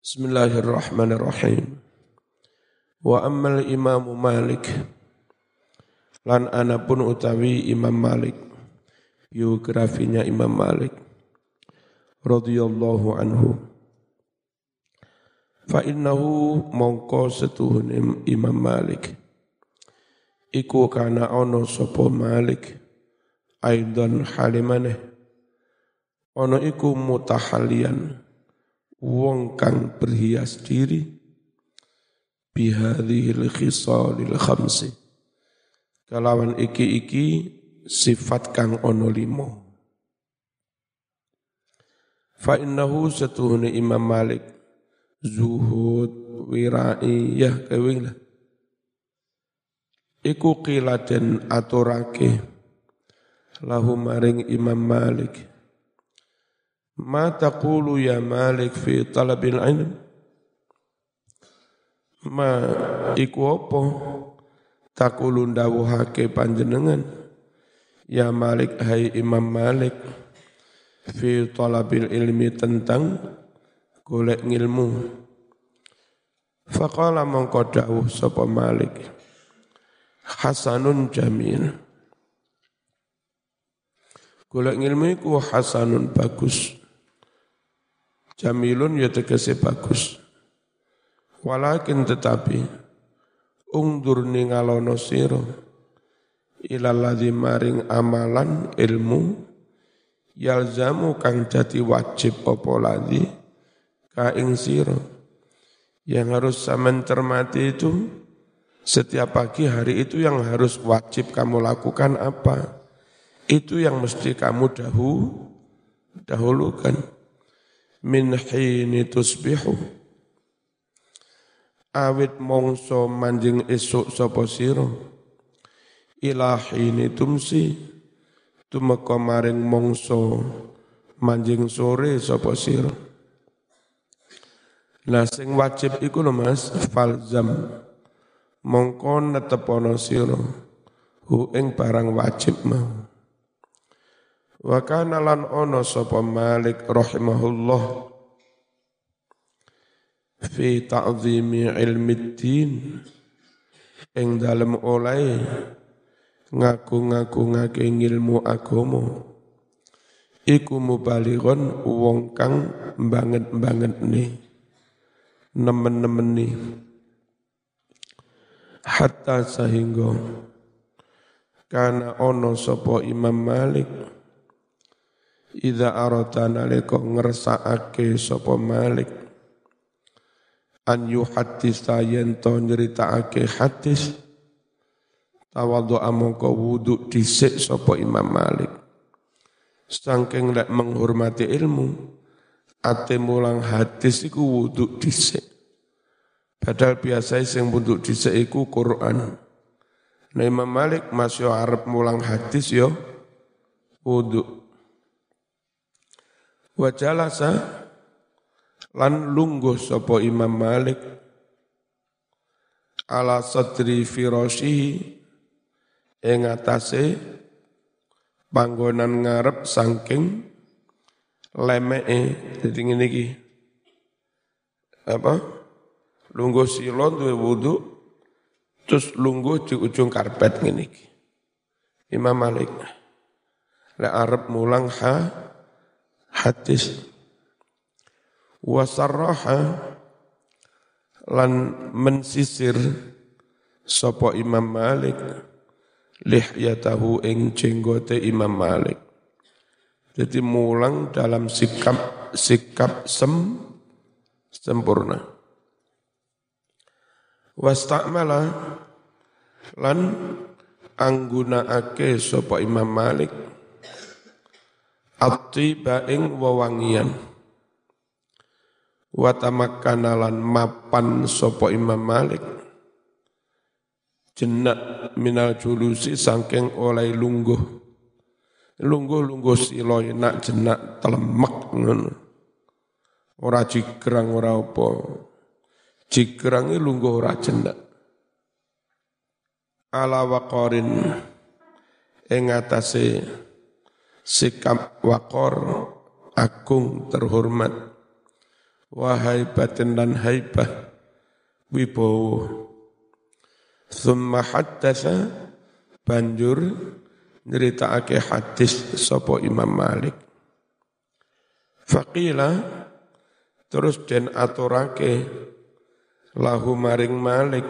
Bismillahirrahmanirrahim. Wa ammal Imam Malik. Lan ana pun utawi Imam Malik. Biografinya Imam Malik. Radhiyallahu anhu. Fa innahu mongko setuhun Imam Malik. Iku kana ono sapa Malik. Aidan halimane ono iku mutahalian wong kang berhias diri bihadhil khisalil khamsi. Kalawan iki-iki sifat kang ono limo fa innahu satuhune Imam Malik zuhud wiraiyah kewing lah. Iku qiladen aturake lahu maring Imam Malik Ma taqulu ya Malik fi talabil ilm? Ma iku apa? Taqulu ndawuhake panjenengan Ya Malik hai Imam Malik fi talabil ilmi tentang golek ngilmu. Faqala mongko dawuh sapa Malik Hasanun jamil. Golek ngilmu iku hasanun bagus. Jamilun ya tegese bagus. Walakin tetapi ungdur ningalono sira ilalladzi maring amalan ilmu yalzamu kang jati wajib apa ladzi ka ing sira yang harus saman cermati itu setiap pagi hari itu yang harus wajib kamu lakukan apa? Itu yang mesti kamu dahu dahulukan min hini tusbihu. Awit mongso manjing esuk sapa sira ila hini tumsi tumeka maring mongso manjing sore sapa sira Lah sing wajib iku lho Mas falzam mongko netepono sira hu ing barang wajib mau Wa kana lan ono sapa Malik rahimahullah fi ta'zimi ilmi din ing dalem oleh ngaku-ngaku ngake ilmu agama. Iku mubalighon wong kang banget-banget nih nemen-nemen nih hatta sehingga kana ono sapa Imam Malik Ida arata nalika ngersakake sapa Malik. An yuhaddisa yen to nyritakake hadis. Tawadhu amangka wudu dhisik sapa Imam Malik. Saking lek menghormati ilmu ate mulang hadis iku wudu dhisik. Padahal biasa sing wudu dhisik iku Quran. Nah Imam Malik masih arep mulang hadis yo. Wudu Wa jalasa lan lungguh sapa Imam Malik. Ala sadri firashihi ing atase panggonan ngarep saking lemeke. Dadi ngene iki. Apa? Lungguh sila duwe wudu terus lungguh di ujung karpet ngene iki. Imam Malik. Lek arep mulang ha hadis. Wasarraha lan mensisir sapa Imam Malik lihyatahu ing jenggote Imam Malik. Jadi mulang dalam sikap sikap sem sempurna. Wastakmala lan anggunakake sapa Imam Malik At-tiba ing wewangian. Wa mapan sapa Imam Malik. Jenak minal julusi sangking oleh lungguh. Lungguh-lungguh silo nak jenak telemek ngono. Ora jigrang ora apa. Jigrangi lungguh ora jenak. Ala waqarin. Ing atase sikap wakor agung terhormat. Wa haibatin dan haibah wibowo thumma haddatsa banjur nyeritakake hadis sapa Imam Malik. Faqila terus den aturake lahu maring Malik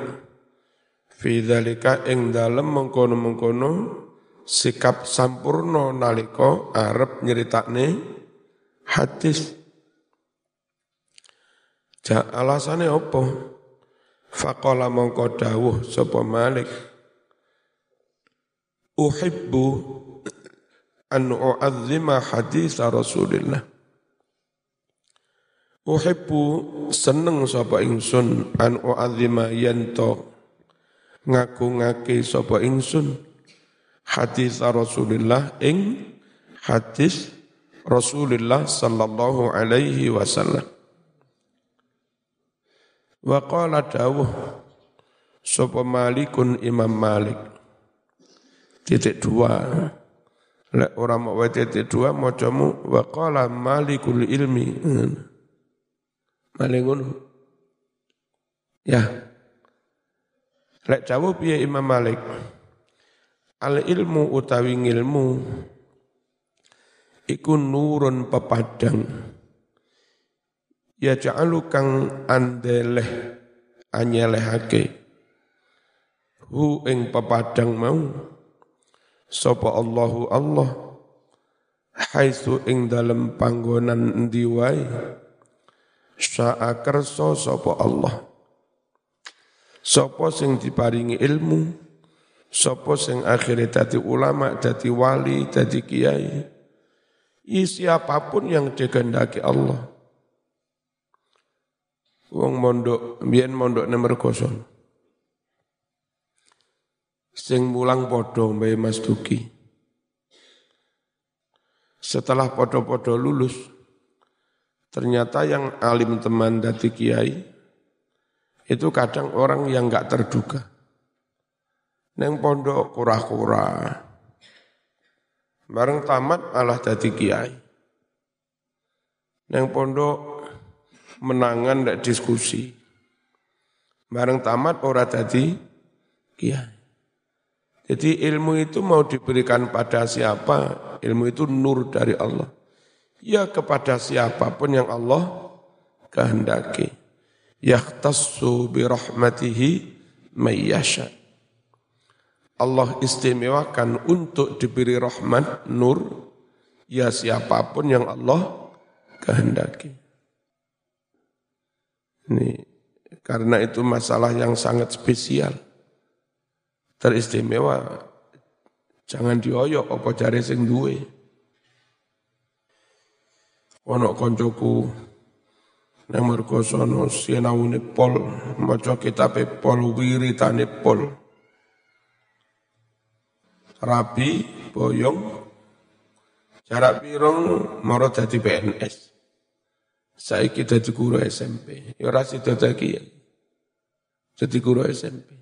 fi dzalika ing dalem mengkono-mengkono sikap sampurno nalika arep nyeritakne hadis. Ja alasane opo? Faqala mongko dawuh sapa Malik. Uhibbu an u'azzima hadis Rasulillah. Uhibbu seneng sapa ingsun an u'azzima yanto ngaku-ngake sapa ingsun hadis Rasulillah ing hadis Rasulullah sallallahu alaihi wasallam Wa qala dawuh sapa Malikun Imam Malik. Titik dua. Lek orang mau titik dua macamu wa qala Malikul ilmi. Malik ngono. Ya. Lek jawab ya Imam Malik. Al ilmu utawi ilmu iku nurun pepadang. Ya ja'alu kang andeleh anyelehake. Hu ing pepadang mau sapa Allahu Allah haitsu ing dalem panggonan endi wae sa'a kersa sapa Allah. Sapa sing diparingi ilmu sapa sing akhire dadi ulama dadi wali dadi kiai siapa pun yang dikehendaki Allah Wong mondok, biyen mondok nomor kosong. Sing mulang podo Mbak Mas Duki. Setelah podo-podo lulus, ternyata yang alim teman dati kiai, itu kadang orang yang nggak terduga. Neng pondok kura-kura. Bareng tamat malah dati kiai. Neng pondok menangan ndak diskusi. Bareng tamat ora tadi kiai. Jadi ilmu itu mau diberikan pada siapa? Ilmu itu nur dari Allah. Ya kepada siapa pun yang Allah kehendaki. Yahtassu bi rahmatihi mayyasha. Allah istimewakan untuk diberi rahmat nur ya siapa pun yang Allah kehendaki. Ini karena itu masalah yang sangat spesial. Teristimewa. Jangan dioyok apa cari sing duwe. Ono koncoku nang mergo sono sinawune pol maca kitabe pol wiritane pol. Rabi boyong jarak pirong maro dadi PNS. Saya kita di guru SMP. Ya ora sida dadi Jadi guru SMP.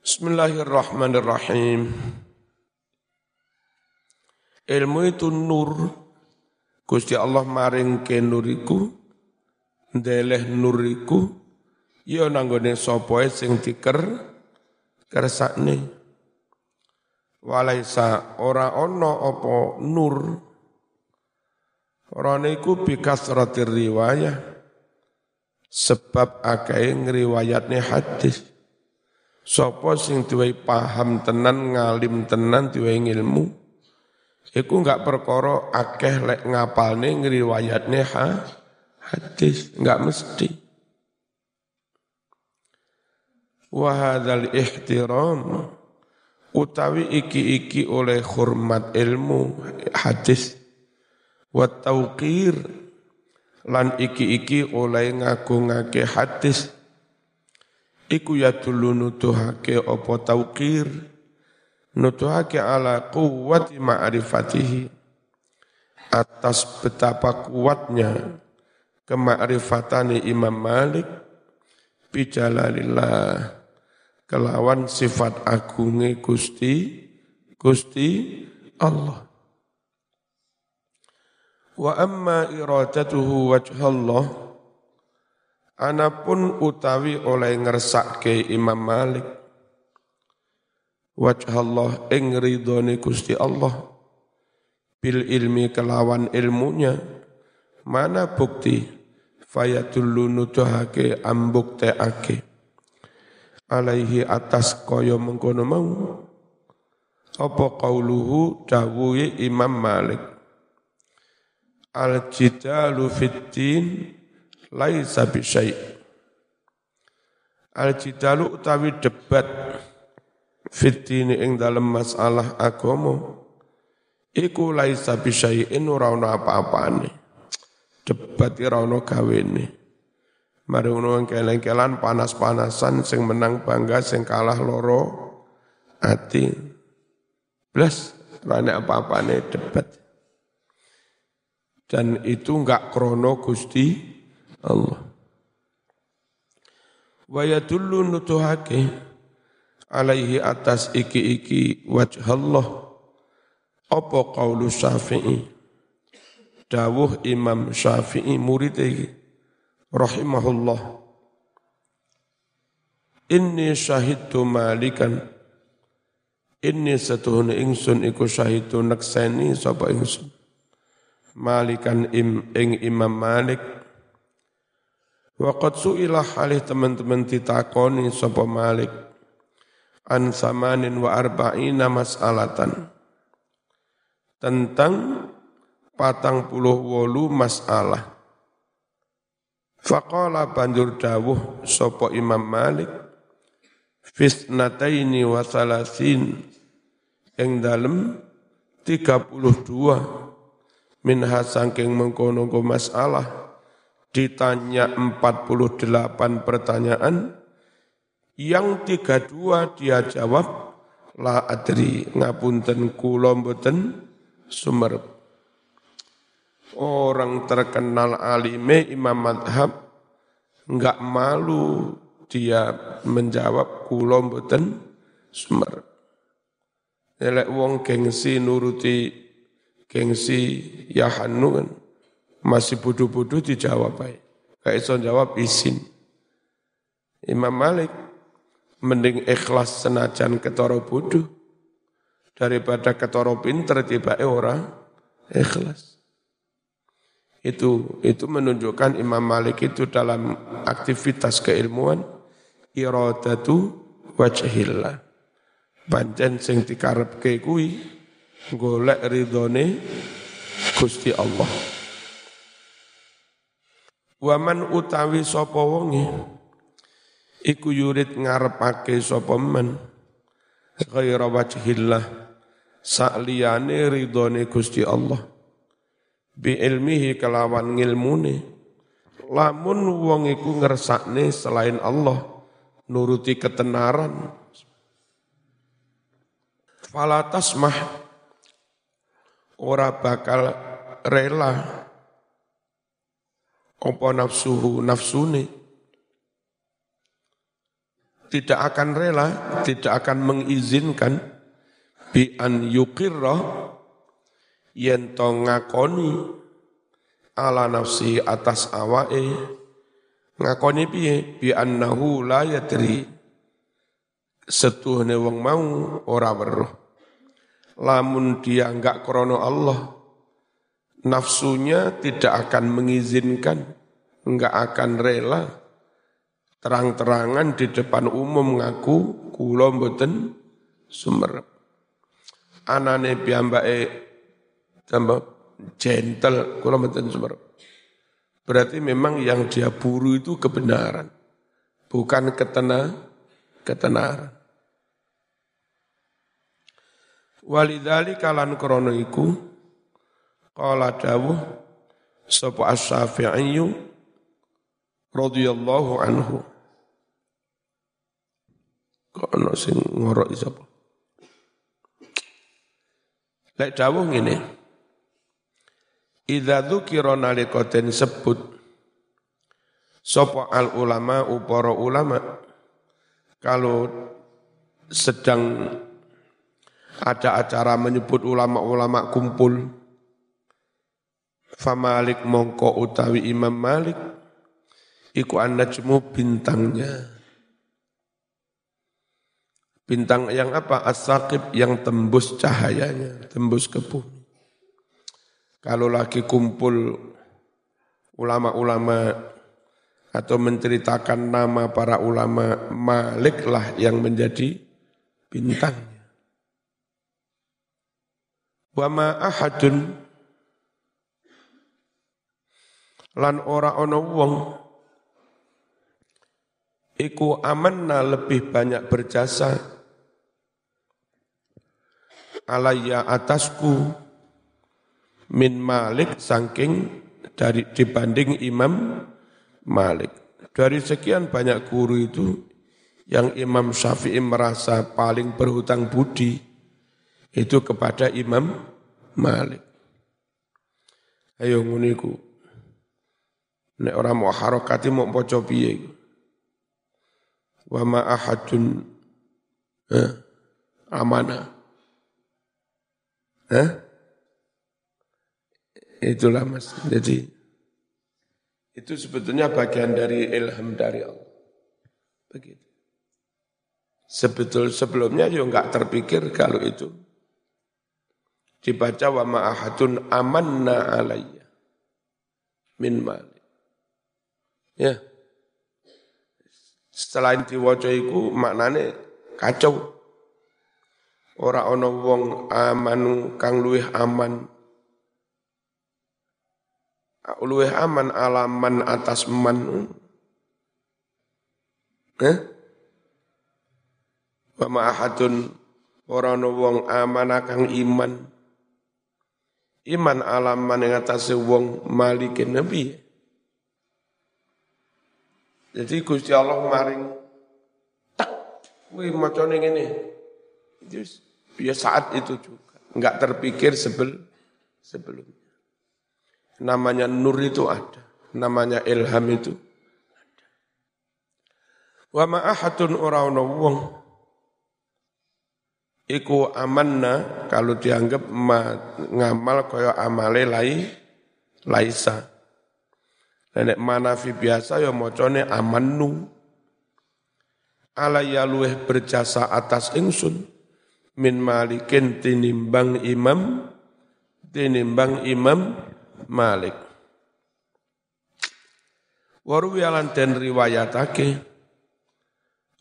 Bismillahirrahmanirrahim. Ilmu itu nur. Gusti Allah maring ke nuriku. Ndeleh nuriku. Ya nanggone sapa sing diker kersakne. Walaisa ora ono apa nur Rone iku bikasratir riwayah sebab akeh ngriwayatne hadis. Sopo sing duwe paham tenan ngalim tenan duwe ilmu iku enggak perkara akeh lek ngapalne ngriwayatne ha, hadis, enggak mesti. Wa hadzal ihtiram utawi iki-iki oleh hormat ilmu hadis wa tauqir lan iki-iki oleh ngagungake hadis. Iku ya dulu nutuhake apa tauqir? Nutuhake ala quwwati ma'rifatihi atas betapa kuatnya kemakrifatane Imam Malik bijalalillah kelawan sifat agunge Gusti Gusti Allah. Wa amma iradatuhu wajhallah Anapun utawi oleh ngersake Imam Malik wajhallah ing ridhone Gusti Allah bil ilmi kelawan ilmunya mana bukti? Fayatullu nutuhake ambuk teake alaihi atas kaya mengkono mau. Apa qauluhu? Dawuhe Imam Malik. Al jidalu fiddin laisa bisyai. Al jidalu utawi debat fiddin ing dalam masalah agama iku laisa bisyai'in ora ana apa-apane. Debat ora ana gawene Mari ngono keleng-kelan panas-panasan sing menang bangga sing kalah loro ati. Blas rane apa-apane debat. Dan itu enggak krono Gusti Allah. Wa yadullu nutuhake alaihi atas iki-iki wajhallah apa qaulu Syafi'i dawuh Imam Syafi'i murid iki rahimahullah. Inni syahidtu malikan. Inni satuhun ingsun iku syahidtu nakseni sapa ingsun. Malikan im, ing Imam Malik. Waqad su'ilah halih teman-teman ditakoni sapa Malik. An samanin wa arba'ina mas'alatan. Tentang patang puluh wolu masalah Faqala banjur dawuh sopo Imam Malik fisnataini wa salasin. Ing dalem 32 minha sangking mengkono masalah ditanya 48 pertanyaan yang 32 dia jawab la adri ngapunten kula mboten sumerep Orang terkenal alime imam madhab enggak malu dia menjawab kulo mboten sumer. Elek wong gengsi nuruti gengsi yahanu kan masih bodoh-bodoh dijawab baik. Kayak iso jawab izin. Imam Malik mending ikhlas senajan ketoro bodoh daripada ketoro pinter tiba orang ikhlas. Itu itu menunjukkan Imam Malik itu dalam aktivitas keilmuan iradatu wajhillah. Pancen sing dikarepke kuwi golek ridhone Gusti Allah. Waman utawi sapa wonge iku yurid ngarepake sapa men ghaira wajhillah sakliyane ridhone Gusti Allah bi ilmihi kelawan ngilmune. Lamun wong iku ngersakne selain Allah nuruti ketenaran. Fala tasmah ora bakal rela apa nafsuhu nafsune. Tidak akan rela, tidak akan mengizinkan. Bi an yuqirra yen to ngakoni ala nafsi atas awake ngakoni piye? Bi annahu la yadri. Setuhne wong mau ora weruh. Lamun dia enggak krono Allah nafsunya tidak akan mengizinkan enggak akan rela terang-terangan di depan umum ngaku kula mboten sumerep. Anane piyambake tambah gentle, kurang mboten Berarti memang yang dia buru itu kebenaran, bukan ketena, ketenaran. Walidali kalan krono iku, kala dawuh, sapa as-syafi'i radhiyallahu anhu. Kok ana sing ngorok sapa? Lek dawuh ngene. Idza dzukira nalika den sebut sapa al ulama upara ulama kalau sedang ada acara menyebut ulama-ulama kumpul Famalik mongko utawi Imam Malik iku an-najmu bintangnya. Bintang yang apa? as yang tembus cahayanya, tembus ke. Kalau lagi kumpul ulama-ulama atau menceritakan nama para ulama Malik lah yang menjadi bintangnya. Wa ma ahadun lan ora ana wong iku amanna lebih banyak berjasa alayya atasku min Malik saking dari dibanding Imam Malik. Dari sekian banyak guru itu yang Imam Syafi'i merasa paling berhutang budi itu kepada Imam Malik. Ayo nguniku. Nek orang mau harokati mau poco piye. Wa ma ahadun eh, amana. Eh? Itulah mas. Jadi itu sebetulnya bagian dari ilham dari Allah. Begitu. Sebetul sebelumnya juga enggak terpikir kalau itu dibaca wa ma'ahadun amanna alayya min mal. Ya. Selain diwaca iku maknane kacau. Ora ana wong aman kang aman. Luwih aman alaman atas man. Eh? Wa ma'ahadun ora wong aman kang iman. Iman alaman ing atase wong malikin nabi. Jadi Gusti Allah maring tak, wih macam ini. Itu ya saat itu juga, enggak terpikir sebel sebelumnya. Namanya nur itu ada, namanya ilham itu ada. Wa ma'ahatun ora wong iku amanna kalau dianggap ma, ngamal kaya amale lai laisa Nenek manafi biasa ya mocone amannu. Alaya luweh berjasa atas ingsun min malikin tinimbang imam tinimbang imam malik. Waru yalan den riwayatake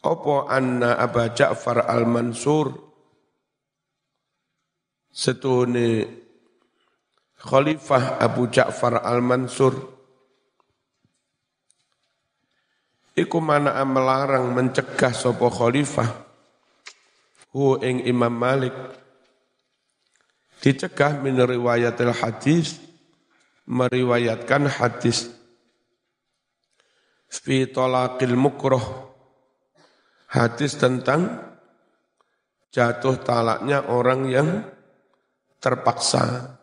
opo anna Aba Ja'far al-Mansur? Setuhune Khalifah Abu Ja'far al-Mansur. Iku mana melarang mencegah sopo khalifah hu ing Imam Malik. Dicegah min riwayatil hadis meriwayatkan hadis fi talaqil mukroh hadis tentang jatuh talaknya orang yang terpaksa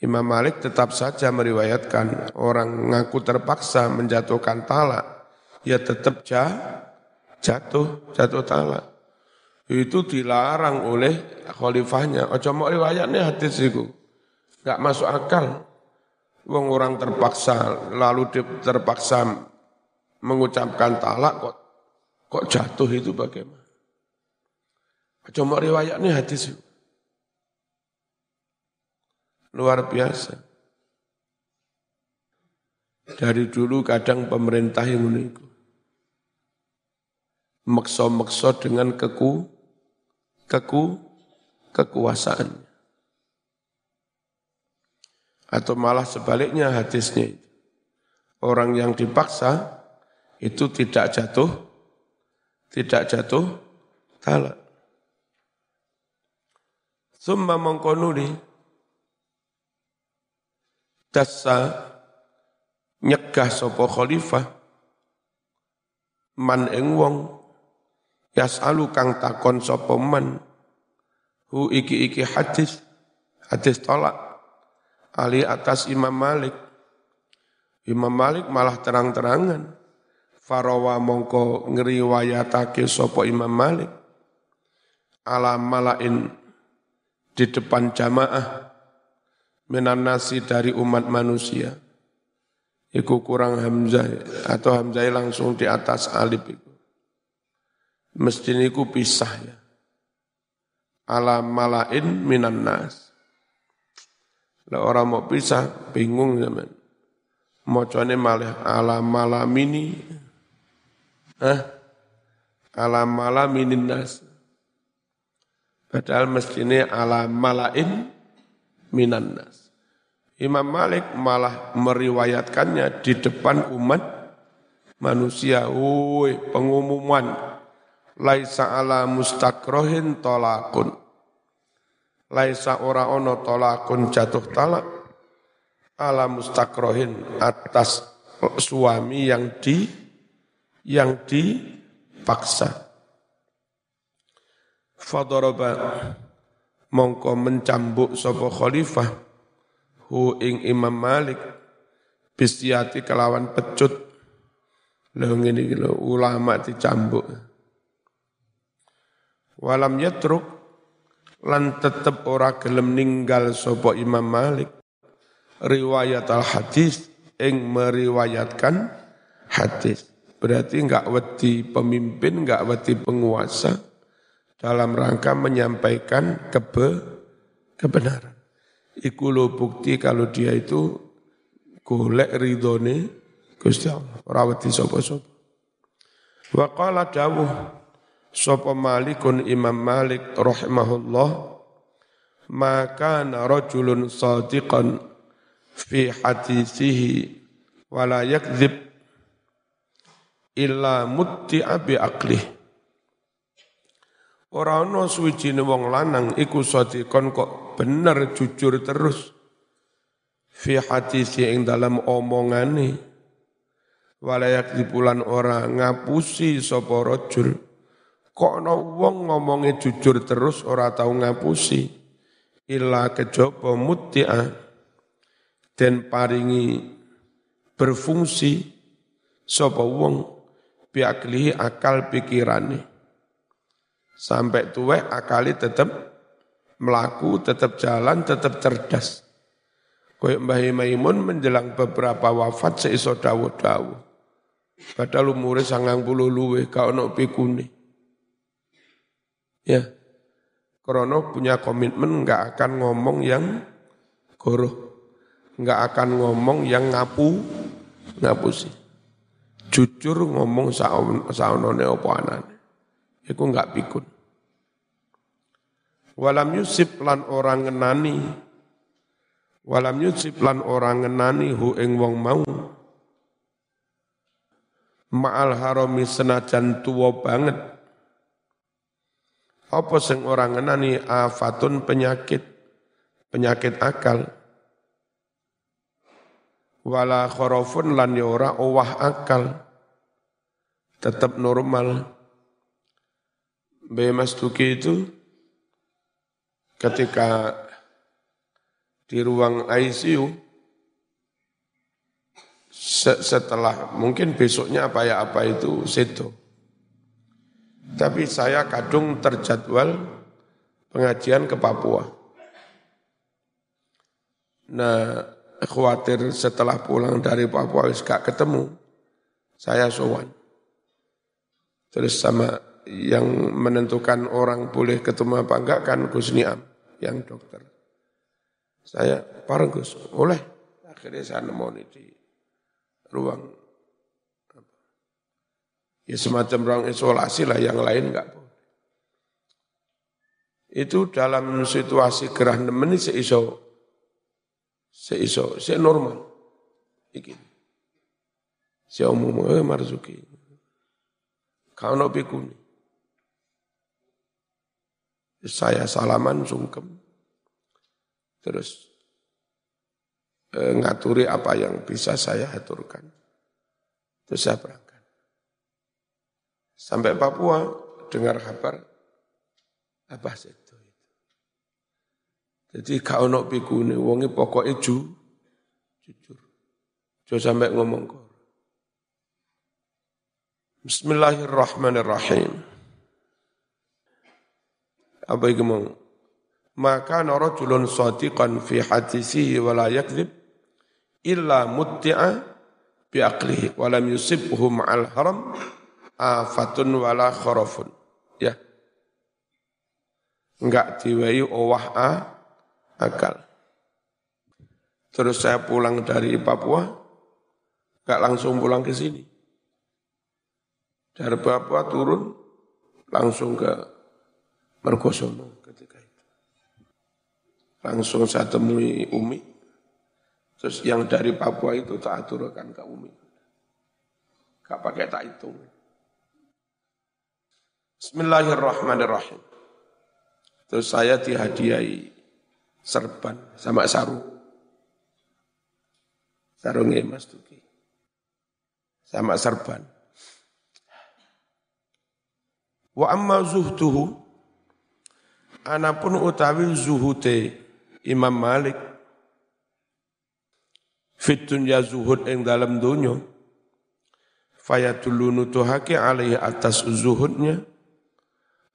Imam Malik tetap saja meriwayatkan orang ngaku terpaksa menjatuhkan talak ya tetap jatuh, jatuh talak. Itu dilarang oleh khalifahnya. Ojo mau riwayatnya hadis itu. Gak masuk akal. Wong orang terpaksa, lalu terpaksa mengucapkan talak kok kok jatuh itu bagaimana? Ojo mau riwayatnya hadis. Luar biasa. Dari dulu kadang pemerintah yang menunggu mekso-mekso dengan keku, keku, kekuasaan. Atau malah sebaliknya hadisnya itu. Orang yang dipaksa itu tidak jatuh, tidak jatuh talak. Summa mengkonuli dasa nyegah sopo khalifah man ing wong Yas'alu kang takon sapa man hu iki-iki hadis hadis tolak ali atas Imam Malik Imam Malik malah terang-terangan farawa mongko ngriwayatake sapa Imam Malik ala malain di depan jamaah minan nasi dari umat manusia. Iku kurang hamzah atau hamzah langsung di atas alif itu. Mesti niku pisah ya. Ala malain minan nas. Lah orang mau pisah bingung zaman. Mocone malah ala malamini. Hah? Ala malaminin nas. Padahal mestinya ala malain minan nas. Imam Malik malah meriwayatkannya di depan umat manusia. Woi, pengumuman. Laisa ala mustakrohin tolakun. Laisa ora ono tolakun jatuh talak. Ala mustakrohin atas suami yang di yang dipaksa. Fadoroba mongko mencambuk sapa khalifah hu ing Imam Malik bistiati kelawan pecut lho ngene iki ulama dicambuk walam yatruk lan tetep ora gelem ninggal sapa Imam Malik riwayat al hadis ing meriwayatkan hadis berarti enggak wedi pemimpin enggak wedi penguasa dalam rangka menyampaikan kebe, kebenaran. Iku lo bukti kalau dia itu golek ridhone Gusti Allah. Rawati sapa-sapa. Wa qala dawuh sapa Malikun Imam Malik rahimahullah maka rajulun sadiqan fi hadithihi wala yakdzib illa mutti'a bi aqlihi Ora ana suwijine wong lanang iku sadikon kok bener jujur terus fi hadisi ing dalam omongane. Walayak dipulan ora ngapusi sapa rajul kok ana wong ngomonge jujur terus ora tau ngapusi illa kejaba muti'a den paringi berfungsi sapa wong biaklihi akal pikirane Sampai tua akali tetap melaku, tetap jalan, tetap cerdas. Kau Mbah Maimun menjelang beberapa wafat seiso dawu-dawu. Padahal umurnya sangang puluh kau nak pikuni. Ya, Krono punya komitmen nggak akan ngomong yang goroh, nggak akan ngomong yang ngapu, ngapu sih. Jujur ngomong saunone opo anane. Iku enggak pikun. Walam yusip lan orang ngenani. Walam yusip lan orang ngenani hu ing wong mau. Ma'al harami senajan tuwa banget. Apa sing orang ngenani afatun penyakit, penyakit akal. Wala khorofun lan ya owah akal. Tetap normal B. Mas itu ketika di ruang ICU setelah mungkin besoknya apa ya apa itu seto. Tapi saya kadung terjadwal pengajian ke Papua. Nah, khawatir setelah pulang dari Papua wis ketemu, saya sowan. Terus sama yang menentukan orang boleh ketemu apa enggak kan Gus Niam yang dokter. Saya bareng Gus, boleh. Akhirnya saya nemu di ruang ya semacam ruang isolasi lah yang lain enggak boleh. Itu dalam situasi gerah nemen seiso seiso, se normal. Iki. Si umum eh marzuki. Kau pikuni. Saya salaman sungkem. Terus eh, ngaturi apa yang bisa saya aturkan. Terus saya berangkat. Sampai Papua dengar kabar apa itu. Jadi kau nak pikune wongi pokoknya ju, jujur. Jauh sampai ngomong kor. Bismillahirrahmanirrahim apa itu mau maka narajulun sadiqan fi hadisihi wa la yakdzib illa mutti'a bi aqlihi wa lam yusibhu ma'al haram afatun wala kharafun ya. Enggak diwai owah a akal. Terus saya pulang dari Papua enggak langsung pulang ke sini. Dari Papua turun langsung ke Mergosono ketika itu. Langsung saya temui Umi. Terus yang dari Papua itu tak aturkan ke Umi. Enggak pakai tak hitung Bismillahirrahmanirrahim. Terus saya dihadiahi serban sama sarung. Sarungnya Mas Tuki. Sama serban. Wa amma zuhtuhu anapun utawi zuhute Imam Malik fit dunya zuhud ing dalam dunya fayatulunu nutuhake alaihi atas zuhudnya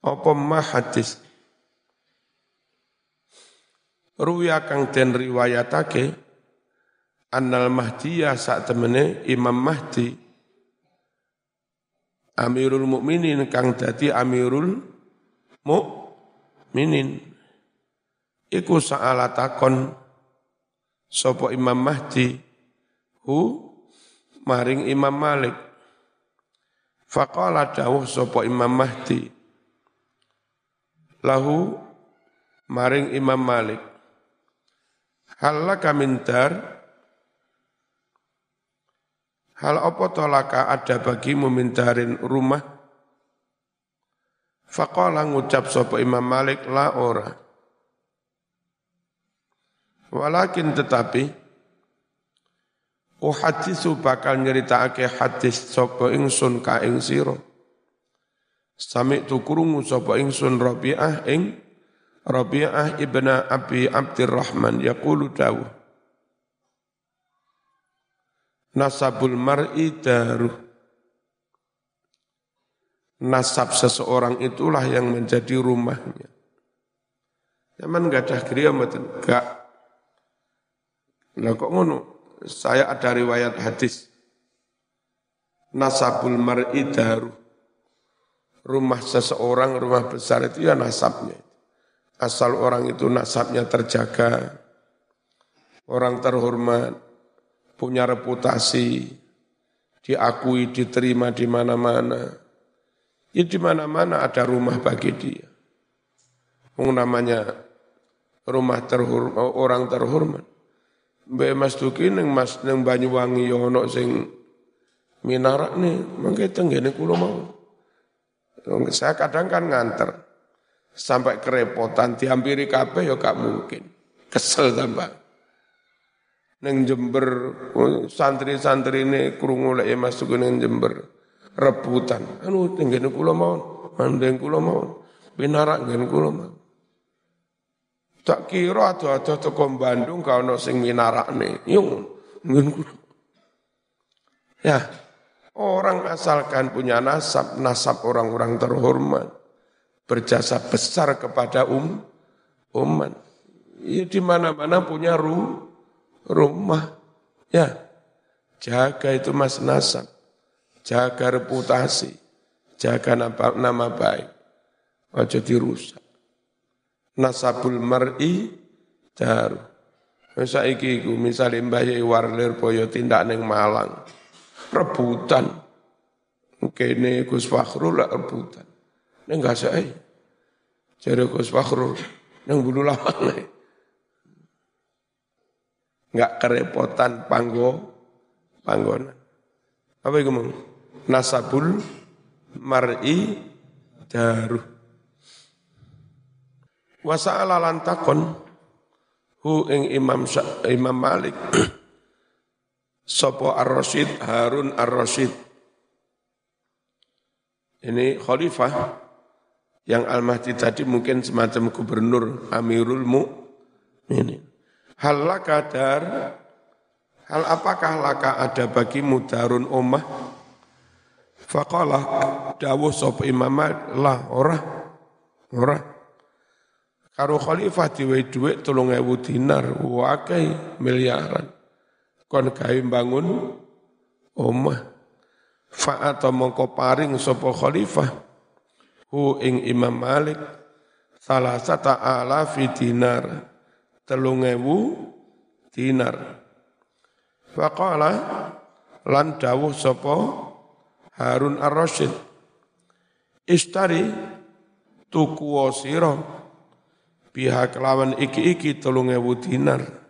apa ma hadis? Ruya kang den riwayatake annal mahdiyah saat temene Imam Mahdi. Amirul Mukminin kang dadi Amirul Mukminin. Iku sa'ala takon sapa Imam Mahdi. Hu maring Imam Malik. Faqala dawuh sapa Imam Mahdi lahu maring Imam Malik. Halaka mintar? Hal apa tolaka ada bagimu mintarin rumah? Faqala ngucap sapa Imam Malik la ora. Walakin tetapi uhadisu bakal nyeritakake hadis sapa ingsun ka ing sira Sami tu kurungu sapa ingsun Rabi'ah ing Rabi'ah ibna Abi Abdurrahman yaqulu dawu Nasabul mar'i daruh Nasab seseorang itulah yang menjadi rumahnya. Zaman ada kriya mboten? Gak. Lah kok ngono? Saya ada riwayat hadis. Nasabul mar'i daruh rumah seseorang, rumah besar itu ya nasabnya. Asal orang itu nasabnya terjaga, orang terhormat, punya reputasi, diakui, diterima di mana-mana. Ya di mana-mana ada rumah bagi dia. Yang namanya rumah terhormat, orang terhormat. Mbak Mas Duki neng Mas neng Banyuwangi yono ya sing minarak nih, mangke tenggene kula mau. Saya kadang kan nganter. Sampai kerepotan, dihampiri kabeh ya gak mungkin. Kesel tambah. Neng Jember, santri-santri ini kurungu lek masuk neng Jember. Rebutan. Anu tenggene kula mau, mandeng kula mau. Binarak ngen kula mau. Tak kira ada-ada teko Bandung kau no sing minarakne. Yung ngen kula. Ya, Orang asalkan punya nasab, nasab orang-orang terhormat, berjasa besar kepada um, umat. Ya di mana-mana punya ru, rumah. Ya, jaga itu mas nasab, jaga reputasi, jaga nama, nama baik. Ojo dirusak. Nasabul mar'i daru. Saiki iku misale Mbah Yai Warlir boyo tindak neng Malang rebutan. Kene Gus Fakhrul lah rebutan. Neng gak saya. Jadi Gus Fakhrul neng bulu lawan. Enggak kerepotan panggo panggonan. Apa itu mong? Nasabul mar'i daruh. Wasa'ala lantakon hu ing Imam Imam Malik Sopo Ar-Rasyid, Harun Ar-Rasyid. Ini khalifah yang Al-Mahdi tadi mungkin semacam gubernur Amirul Mu'minin. Hal laka dar, hal apakah laka ada bagimu darun omah? Faqalah dawuh sop imam lah ora ora Karo khalifah diwe dhuwit 3000 dinar, wakai miliaran. Kon gawe bangun omah. Fa'ata mongko paring sapa khalifah hu ing Imam Malik salah sata ala fi dinar telung ewu dinar. Faqala lan dawuh sapa Harun Ar-Rasyid Istari tuku sira pihak lawan iki-iki telung ewu dinar.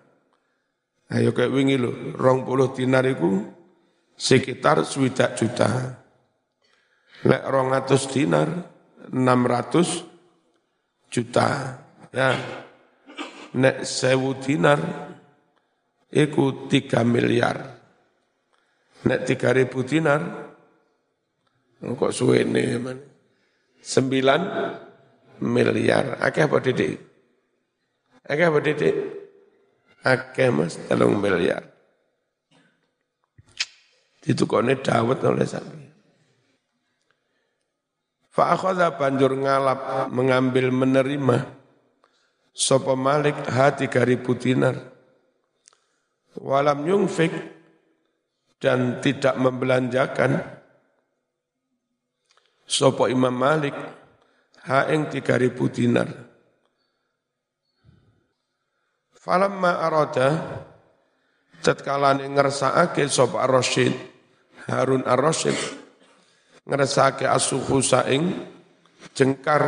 Ayo kayak wingi lho, rong puluh dinar iku sekitar swidak juta. Lek rong atus dinar, enam ratus juta. Ya, nek sewu dinar, iku tiga miliar. Nek tiga ribu dinar, kok suwe ini, sembilan miliar. Akeh apa didik? Akeh apa didik? Akeh mas, telung miliar. Ditukone dawet oleh sapi. Fa'akhadha banjur ngalap mengambil menerima Sopo Malik hati ribu dinar Walam yungfik dan tidak membelanjakan Sopo Imam Malik ha ing ribu dinar Falamma arada tatkala ngersakake sapa Ar-Rasyid Harun Ar-Rasyid ngersakake asuhu saing jengkar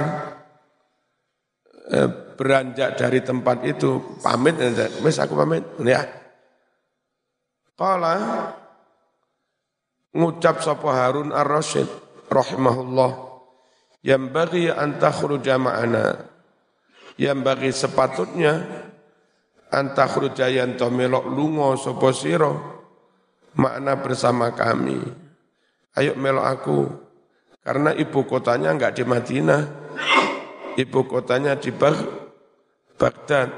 eh, beranjak dari tempat itu pamit wis aku pamit ya. Qala ngucap sapa Harun Ar-Rasyid rahimahullah yang bagi an takhruja ma'ana. Yang bagi sepatutnya anta khrujayan to melok lunga sapa sira makna bersama kami. Ayo melok aku. Karena ibu kotanya enggak di Madinah. Ibu kotanya di Baghdad.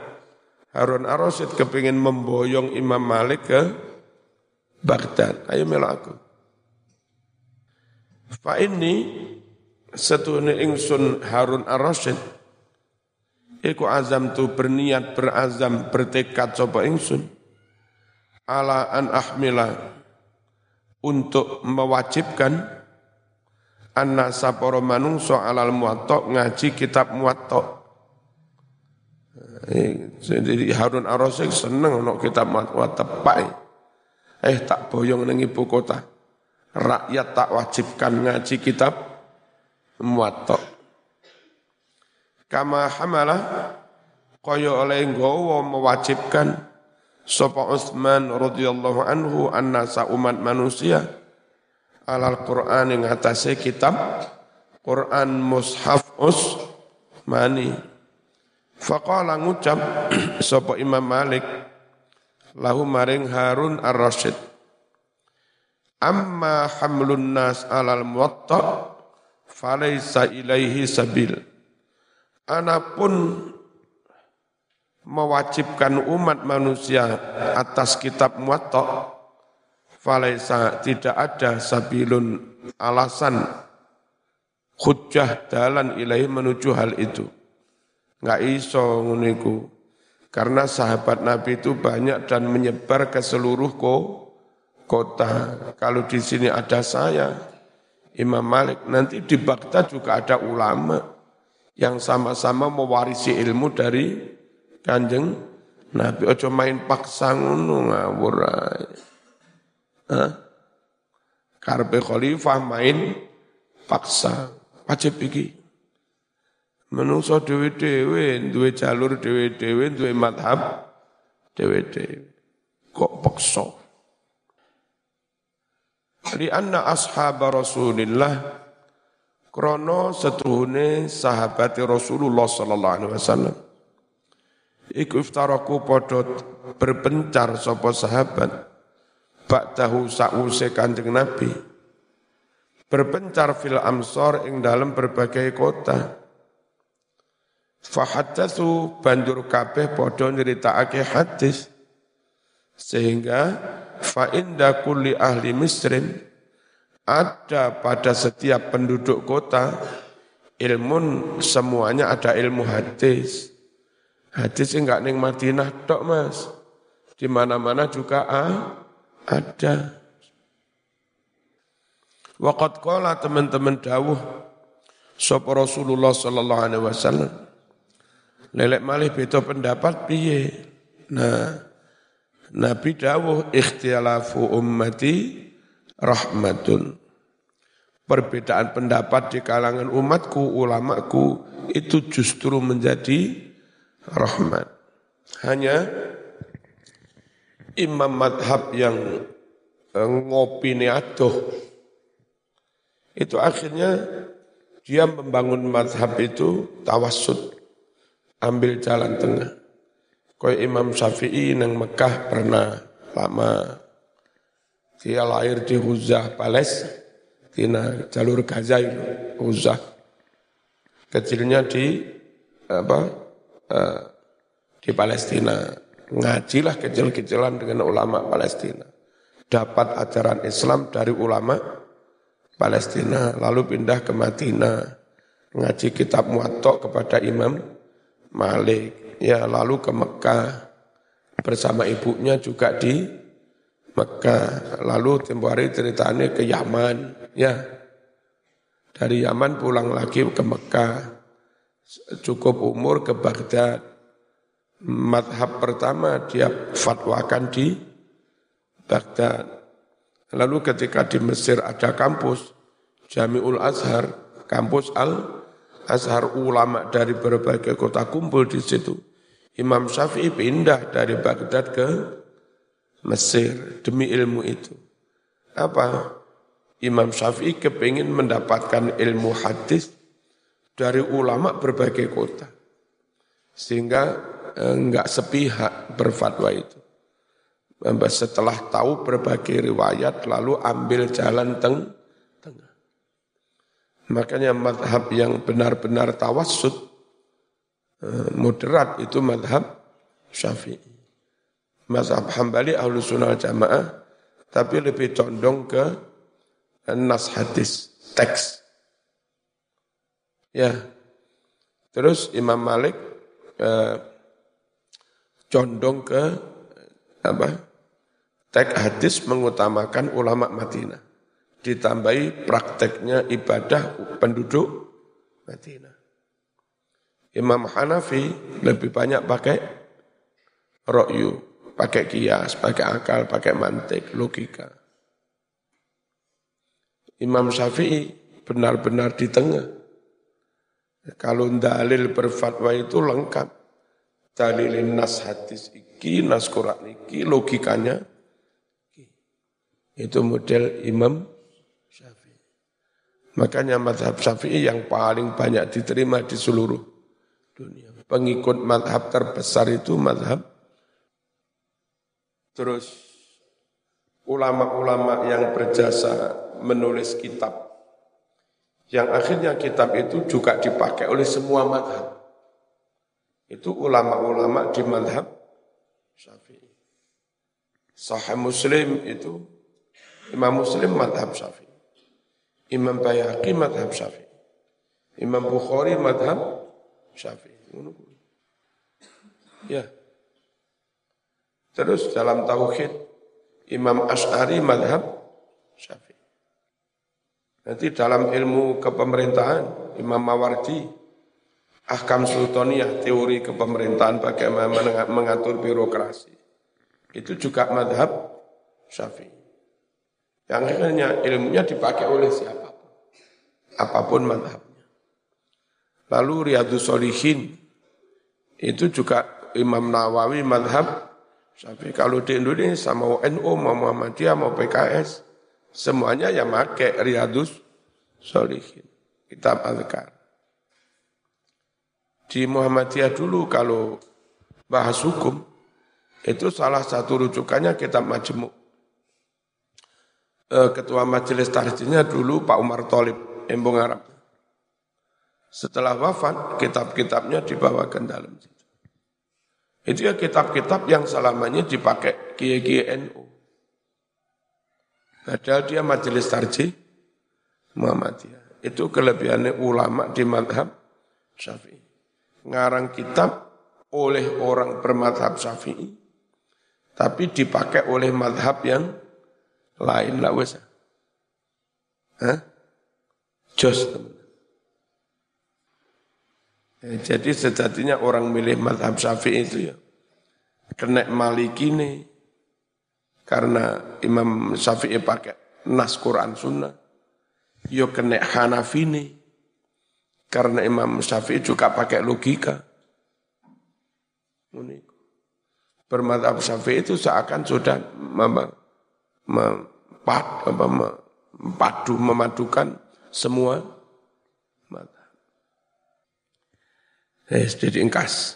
Harun Ar-Rasyid kepingin memboyong Imam Malik ke Baghdad. Ayo melok aku. Fa ini setune ingsun Harun Ar-Rasyid Iku azam tu berniat, berazam, bertekad coba ingsun. Ala an ahmila untuk mewajibkan anna saporo manungso alal muwatok ngaji kitab muwatok. Eh, jadi Harun Ar-Rasyid seneng no kitab muwatok tepak. Eh tak boyong nang ibu kota. Rakyat tak wajibkan ngaji kitab muwatok. Kama hamala kaya oleh nggawa mewajibkan sapa Utsman radhiyallahu anhu annasa umat manusia. Alal Quran yang atasnya kitab Quran mushaf us mani faqala ngucap sapa Imam Malik lahu maring Harun Ar-Rasyid amma hamlun nas alal muwatta falaysa ilaihi sabil Anapun mewajibkan umat manusia atas kitab muwatta falaisa tidak ada sabilun alasan hujjah dalan ilahi menuju hal itu. Enggak iso nguniku. Karena sahabat Nabi itu banyak dan menyebar ke seluruh kota. Kalau di sini ada saya, Imam Malik, nanti di Baghdad juga ada ulama yang sama-sama mewarisi ilmu dari Kanjeng Nabi. Ojo main paksa ngono ngawur Hah? Karpe khalifah main paksa. Wajib iki. Menungso dewe-dewe, duwe jalur dewe-dewe, duwe madhab dewe-dewe. Kok paksa? Li anna ashab Rasulillah Krono setuhune sahabat Rasulullah sallallahu alaihi wasallam. Iku iftaraku podot berpencar sapa sahabat ba'dahu sa'use Kanjeng Nabi. Berpencar fil amsor ing dalam berbagai kota. Fahaddatsu banjur kabeh padha nyritakake hadis sehingga fa inda kulli ahli misrin ada pada setiap penduduk kota ilmu semuanya ada ilmu hadis. Hadis enggak ning Madinah tok Mas. Di mana-mana juga ah, ada. Waqat qala teman-teman dawuh sapa Rasulullah sallallahu alaihi wasallam. Lelek malih beda pendapat piye? Nah, Nabi dawuh ikhtilafu ummati rahmatun. Perbedaan pendapat di kalangan umatku, ulamaku itu justru menjadi rahmat. Hanya imam madhab yang eh, ngopi aduh, itu akhirnya dia membangun madhab itu tawassud, ambil jalan tengah. Kau Imam Syafi'i nang Mekah pernah lama. Dia lahir di Huzah, Palestina, jalur Gaza itu, Huzah. Kecilnya di apa? Uh, di Palestina. Ngajilah kecil-kecilan dengan ulama Palestina. Dapat ajaran Islam dari ulama Palestina, lalu pindah ke Madinah, ngaji kitab Muattok kepada Imam Malik, ya lalu ke Mekah bersama ibunya juga di Mekah, lalu tempo hari ceritanya ke Yaman, ya dari Yaman pulang lagi ke Mekah, cukup umur ke Baghdad. Madhab pertama dia fatwakan di Baghdad. Lalu ketika di Mesir ada kampus Jamiul Azhar, kampus Al Azhar ulama dari berbagai kota kumpul di situ. Imam Syafi'i pindah dari Baghdad ke Mesir demi ilmu itu. Apa? Imam Syafi'i kepingin mendapatkan ilmu hadis dari ulama berbagai kota. Sehingga eh, enggak sepihak berfatwa itu setelah tahu berbagai riwayat lalu ambil jalan teng tengah. Makanya madhab yang benar-benar tawassud eh, moderat itu madhab syafi'i. Mazhab hambali ahlu sunnah jamaah tapi lebih condong ke nas hadis, teks. Ya, terus Imam Malik eh, condong ke apa Tek hadis mengutamakan ulama Madinah. Ditambahi prakteknya ibadah penduduk Madinah. Imam Hanafi lebih banyak pakai rokyu, pakai kias, pakai akal, pakai mantik, logika. Imam Syafi'i benar-benar di tengah. Kalau dalil berfatwa itu lengkap. Dalilin nas hadis iki, nas Quran iki, logikanya itu model Imam Syafi'i. Makanya madhab Syafi'i yang paling banyak diterima di seluruh dunia. Pengikut madhab terbesar itu madhab. Terus ulama-ulama yang berjasa menulis kitab. Yang akhirnya kitab itu juga dipakai oleh semua madhab. Itu ulama-ulama di madhab Syafi'i. Sahih Muslim itu Imam Muslim madhab syafi'i. Imam Bayhaqi madhab syafi'i. Imam Bukhari madhab syafi'i. Ya. Terus dalam tauhid Imam Ash'ari madhab syafi'i. Nanti dalam ilmu kepemerintahan Imam Mawardi Ahkam Sultaniyah, teori kepemerintahan bagaimana mengatur birokrasi. Itu juga madhab syafi'i. Yang akhirnya ilmunya dipakai oleh siapa pun. Apa pun madhabnya. Lalu Riyadus Solihin itu juga Imam Nawawi madhab Tapi kalau di Indonesia mau NU, mau Muhammadiyah, mau PKS, semuanya yang pakai Riyadus Solihin. Kitab Al-Zikar. Di Muhammadiyah dulu kalau bahas hukum, itu salah satu rujukannya kitab Majmuk. Eh, ketua majelis tarjihnya dulu Pak Umar Tolib, Embong Arab. Setelah wafat, kitab-kitabnya dibawakan dalam situ. Itu ya kitab-kitab yang selamanya dipakai kiai-kiai NU. Padahal dia majelis tarjih Muhammadiyah. Itu kelebihannya ulama di madhab Syafi'i. Ngarang kitab oleh orang bermadhab syafi'i, tapi dipakai oleh madhab yang lain lah. Hah? Jos teman. Ya, jadi sejatinya orang milih madhab syafi'i itu ya kena maliki nih karena Imam Syafi'i pakai nas Quran Sunnah. Yo kena Hanafi nih karena Imam Syafi'i juga pakai logika. Bermadhab Syafi'i itu seakan sudah mempadu, memadukan semua Eh, jadi engkas.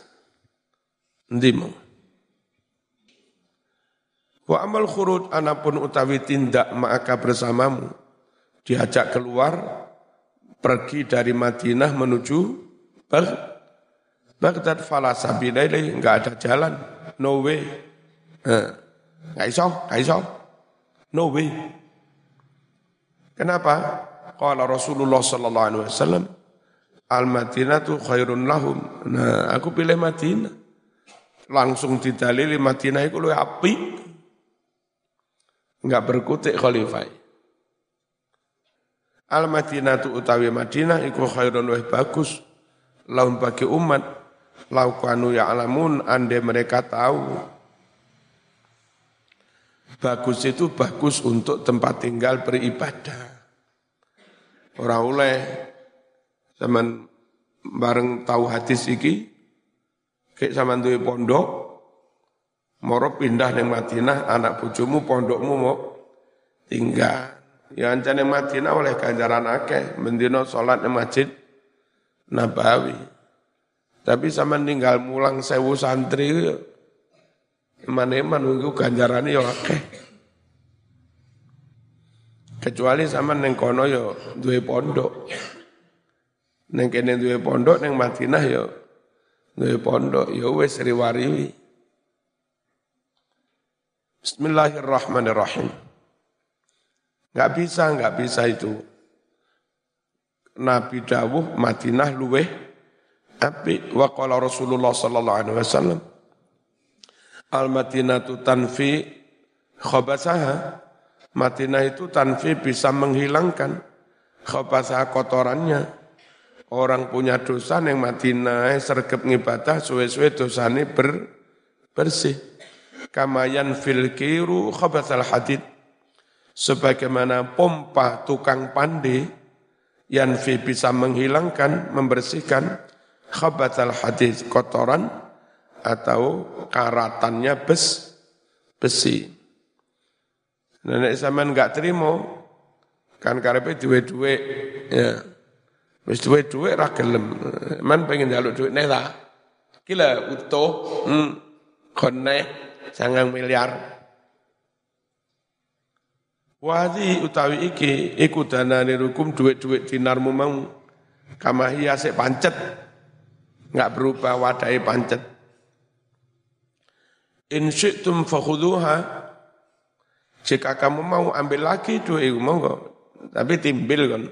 Nanti mau. Wa amal khurud anapun utawi tindak maka bersamamu. Diajak keluar, pergi dari Madinah menuju Baghdad falasabila enggak ada jalan, no way. Enggak iso, enggak iso. No way. Kenapa? Qala Rasulullah sallallahu alaihi wasallam Al-Madinah tu khairun lahum. Nah, aku pilih Madinah. Langsung didalili Madinah itu lebih api. Enggak berkutik khalifah. Al-Madinah tu utawi Madinah iku khairun lebih bagus. Lahum bagi umat. Laukanu ya'lamun ande mereka tahu. Bagus itu bagus untuk tempat tinggal beribadah. Orang oleh Zaman bareng tahu hadis iki, kayak sama duwe pondok, moro pindah neng Madinah, anak bojomu pondokmu mau tinggal. Ya ancane Madinah oleh ganjaran akeh, mendino salat neng masjid Nabawi. Tapi sama tinggal mulang sewu santri, eman-eman nunggu ganjarannya ya akeh. Kecuali sama neng kono yo ya duwe pondok. Neng kene duwe pondok neng Madinah yo duwe pondok yo wis riwariwi. Bismillahirrahmanirrahim. Enggak bisa, enggak bisa itu. Nabi dawuh Madinah luweh api wa qala Rasulullah sallallahu alaihi wasallam Al Madinatu tanfi khabasaha Madinah itu tanfi bisa menghilangkan khabasaha kotorannya orang punya dosa yang Madinah sergap ngibadah suwe-suwe dosane ber, bersih. Kamayan fil kiru khabathal hadid. Sebagaimana pompa tukang pandi yang bisa menghilangkan, membersihkan khabathal hadid kotoran atau karatannya bes, besi. Nenek zaman enggak terima, kan karepe duwe-duwe, ya Wis duwe-duwe ra gelem. Man pengen jaluk duit nek ta. Kila utuh, hmm, kone sangang miliar. Wadi utawi iki iku danane rukum duit-duit dinarmu mau kamahia sik pancet. Enggak berubah wadai pancet. In syi'tum fakhuduha jika kamu mau ambil lagi duit mau kok. Tapi timbil kan.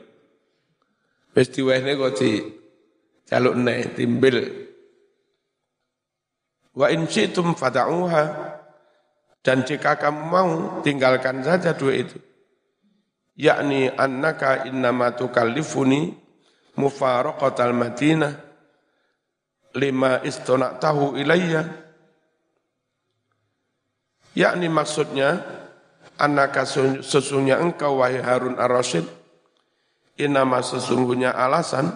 Wis diwehne kok di jaluk ne timbil. Wa in syi'tum fada'uha dan jika kamu mau tinggalkan saja dua itu. Yakni annaka innama tukallifuni mufaraqatal Madinah lima tahu ilayya. Yakni maksudnya annaka sesungguhnya engkau wahai Harun ar-Rasyid Inama sesungguhnya alasan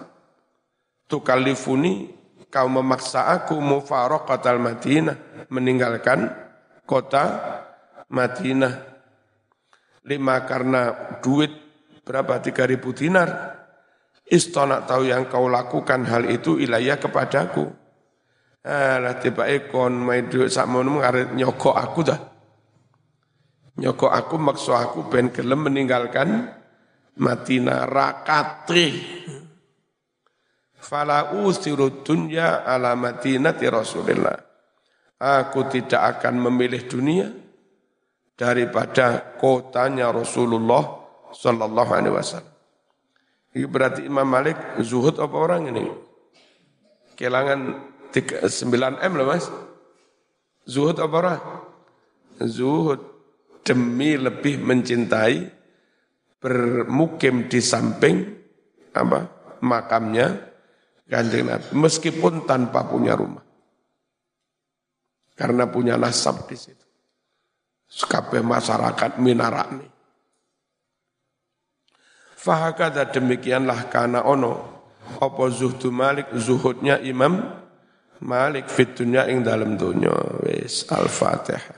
tukalifuni kau memaksa aku mufaraqatal Madinah meninggalkan kota Madinah. Lima karena duit berapa? Tiga ribu dinar. Istonak tahu yang kau lakukan hal itu ilayah kepadaku. Alah tiba ekon main duit sakmono ngarit nyokok aku dah. Nyokok aku maksud aku ben gelem meninggalkan Madinah rakatri fala usiru dunya ala madinati Rasulillah aku tidak akan memilih dunia daripada kotanya Rasulullah sallallahu alaihi wasallam ini berarti Imam Malik zuhud apa orang ini kelangan 9 M loh mas. Zuhud apa ora? Zuhud demi lebih mencintai bermukim di samping apa makamnya kanjeng Nabi meskipun tanpa punya rumah karena punya nasab di situ. Sekabeh masyarakat minarakni. Fahakada demikianlah karena ono apa zuhdu Malik zuhudnya Imam Malik fit dunya ing dalam dunya wis al-Fatihah